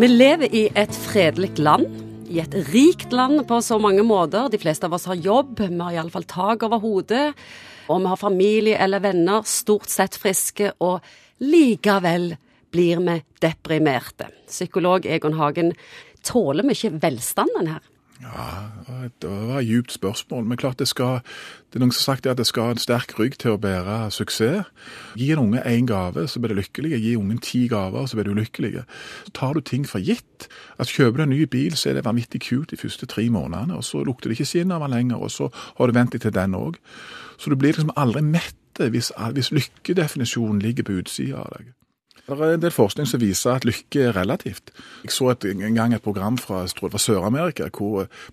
Vi lever i et fredelig land. I et rikt land på så mange måter. De fleste av oss har jobb, vi har iallfall tak over hodet. Og vi har familie eller venner, stort sett friske, og likevel blir vi deprimerte. Psykolog Egon Hagen, tåler vi ikke velstanden her? Ja, Det var et djupt spørsmål. Men klart det skal Det er noen som har sagt at det skal en sterk rygg til å bære suksess. Gi en unge én gave, så blir du lykkelig. Gi ungen ti gaver, så blir du ulykkelig. Tar du ting for gitt. At Kjøper du en ny bil, så er det vanvittig kult de første tre månedene. Og så lukter det ikke skinn av den lenger, og så har du vent deg til den òg. Så du blir liksom aldri mett hvis, hvis lykkedefinisjonen ligger på utsida av deg. Det er en del forskning som viser at lykke er relativt. Jeg så et, en gang et program fra, Sør-Amerika,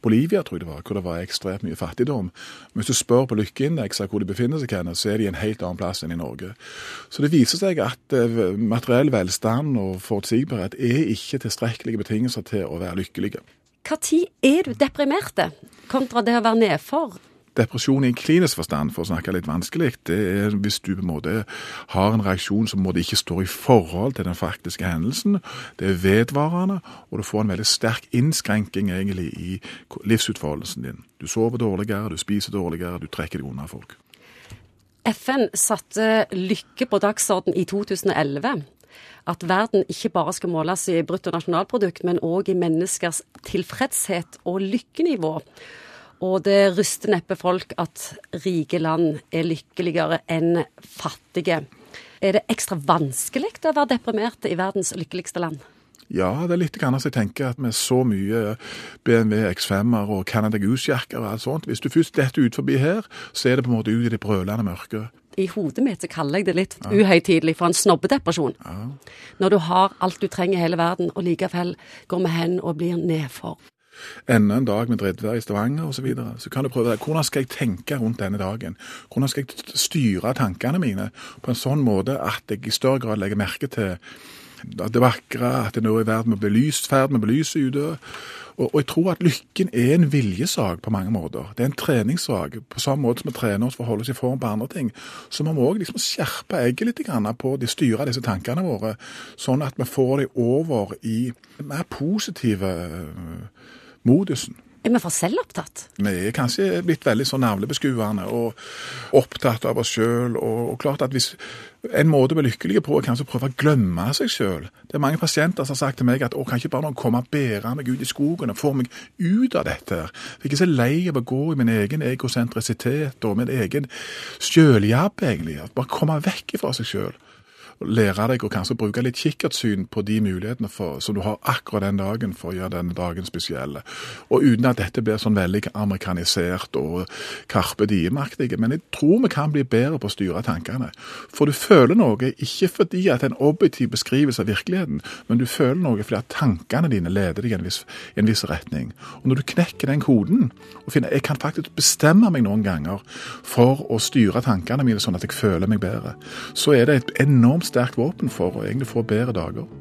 Bolivia tror jeg det var, hvor det var ekstremt mye fattigdom. Men hvis du spør på lykkeindekser hvor de befinner seg, henne, så er de en helt annen plass enn i Norge. Så det viser seg at uh, materiell velstand og forutsigbarhet er ikke tilstrekkelige betingelser til å være lykkelige. Når er du deprimerte, kontra det å være nedfor? Depresjon i en klinisk forstand, for å snakke litt vanskelig, det er hvis du på en måte har en reaksjon som måte ikke står i forhold til den faktiske hendelsen. Det er vedvarende, og du får en veldig sterk innskrenking egentlig i livsutfoldelsen din. Du sover dårligere, du spiser dårligere, du trekker deg unna folk. FN satte lykke på dagsorden i 2011 at verden ikke bare skal måles i bruttonasjonalprodukt, men òg i menneskers tilfredshet og lykkenivå. Og det ryster neppe folk at rike land er lykkeligere enn fattige. Er det ekstra vanskelig å være deprimert i verdens lykkeligste land? Ja, det er litt grann jeg tenker at med så mye BMW X5-er og Canada Goose-jakker og alt sånt Hvis du først detter ut forbi her, så er det på en måte ut i det brølende mørket. I hodet mitt så kaller jeg det litt ja. uhøytidelig for en snobbedepresjon. Ja. Når du har alt du trenger i hele verden, og likevel går vi hen og blir nedfor enda en dag med drittvær i Stavanger osv. Så, videre. så kan du prøve det. hvordan skal jeg tenke rundt denne dagen? Hvordan skal jeg styre tankene mine på en sånn måte at jeg i større grad legger merke til det vakre, at det nå er i ferd med belyst, ferd med å belyse ute. Og, og, jeg tror at lykken er en viljesak på mange måter. Det er en treningssak. På samme måte som vi trener oss for å holde oss i form på andre ting, så må vi òg liksom skjerpe egget litt på de styre disse tankene våre, sånn at vi får dem over i mer positive modusen. Er vi for selvopptatt? Vi er kanskje blitt veldig så navlebeskuende og opptatt av oss sjøl. Og, og, klart at hvis En måte å bli lykkelige på er kanskje å prøve å glemme seg sjøl. Det er mange pasienter som har sagt til meg at å, kan ikke bare noen komme og bære meg ut i skogen og få meg ut av dette. her. Jeg er så lei av å gå i min egen egosentrisitet og min egen sjøljabb, egentlig. Bare komme vekk fra seg sjøl lære deg å kanskje bruke litt kikkertsyn på de mulighetene for, som du har akkurat den dagen for å gjøre denne dagen spesiell. Og uten at dette blir sånn veldig amerikanisert og Karpe Diem-aktige. Men jeg tror vi kan bli bedre på å styre tankene. For du føler noe ikke fordi at en objektiv beskrivelse av virkeligheten, men du føler noe fordi at tankene dine leder deg i en viss, i en viss retning. Og når du knekker den koden og finner jeg kan faktisk bestemme meg noen ganger for å styre tankene mine sånn at jeg føler meg bedre, så er det et enormt sterkt våpen for og egentlig få bedre dager.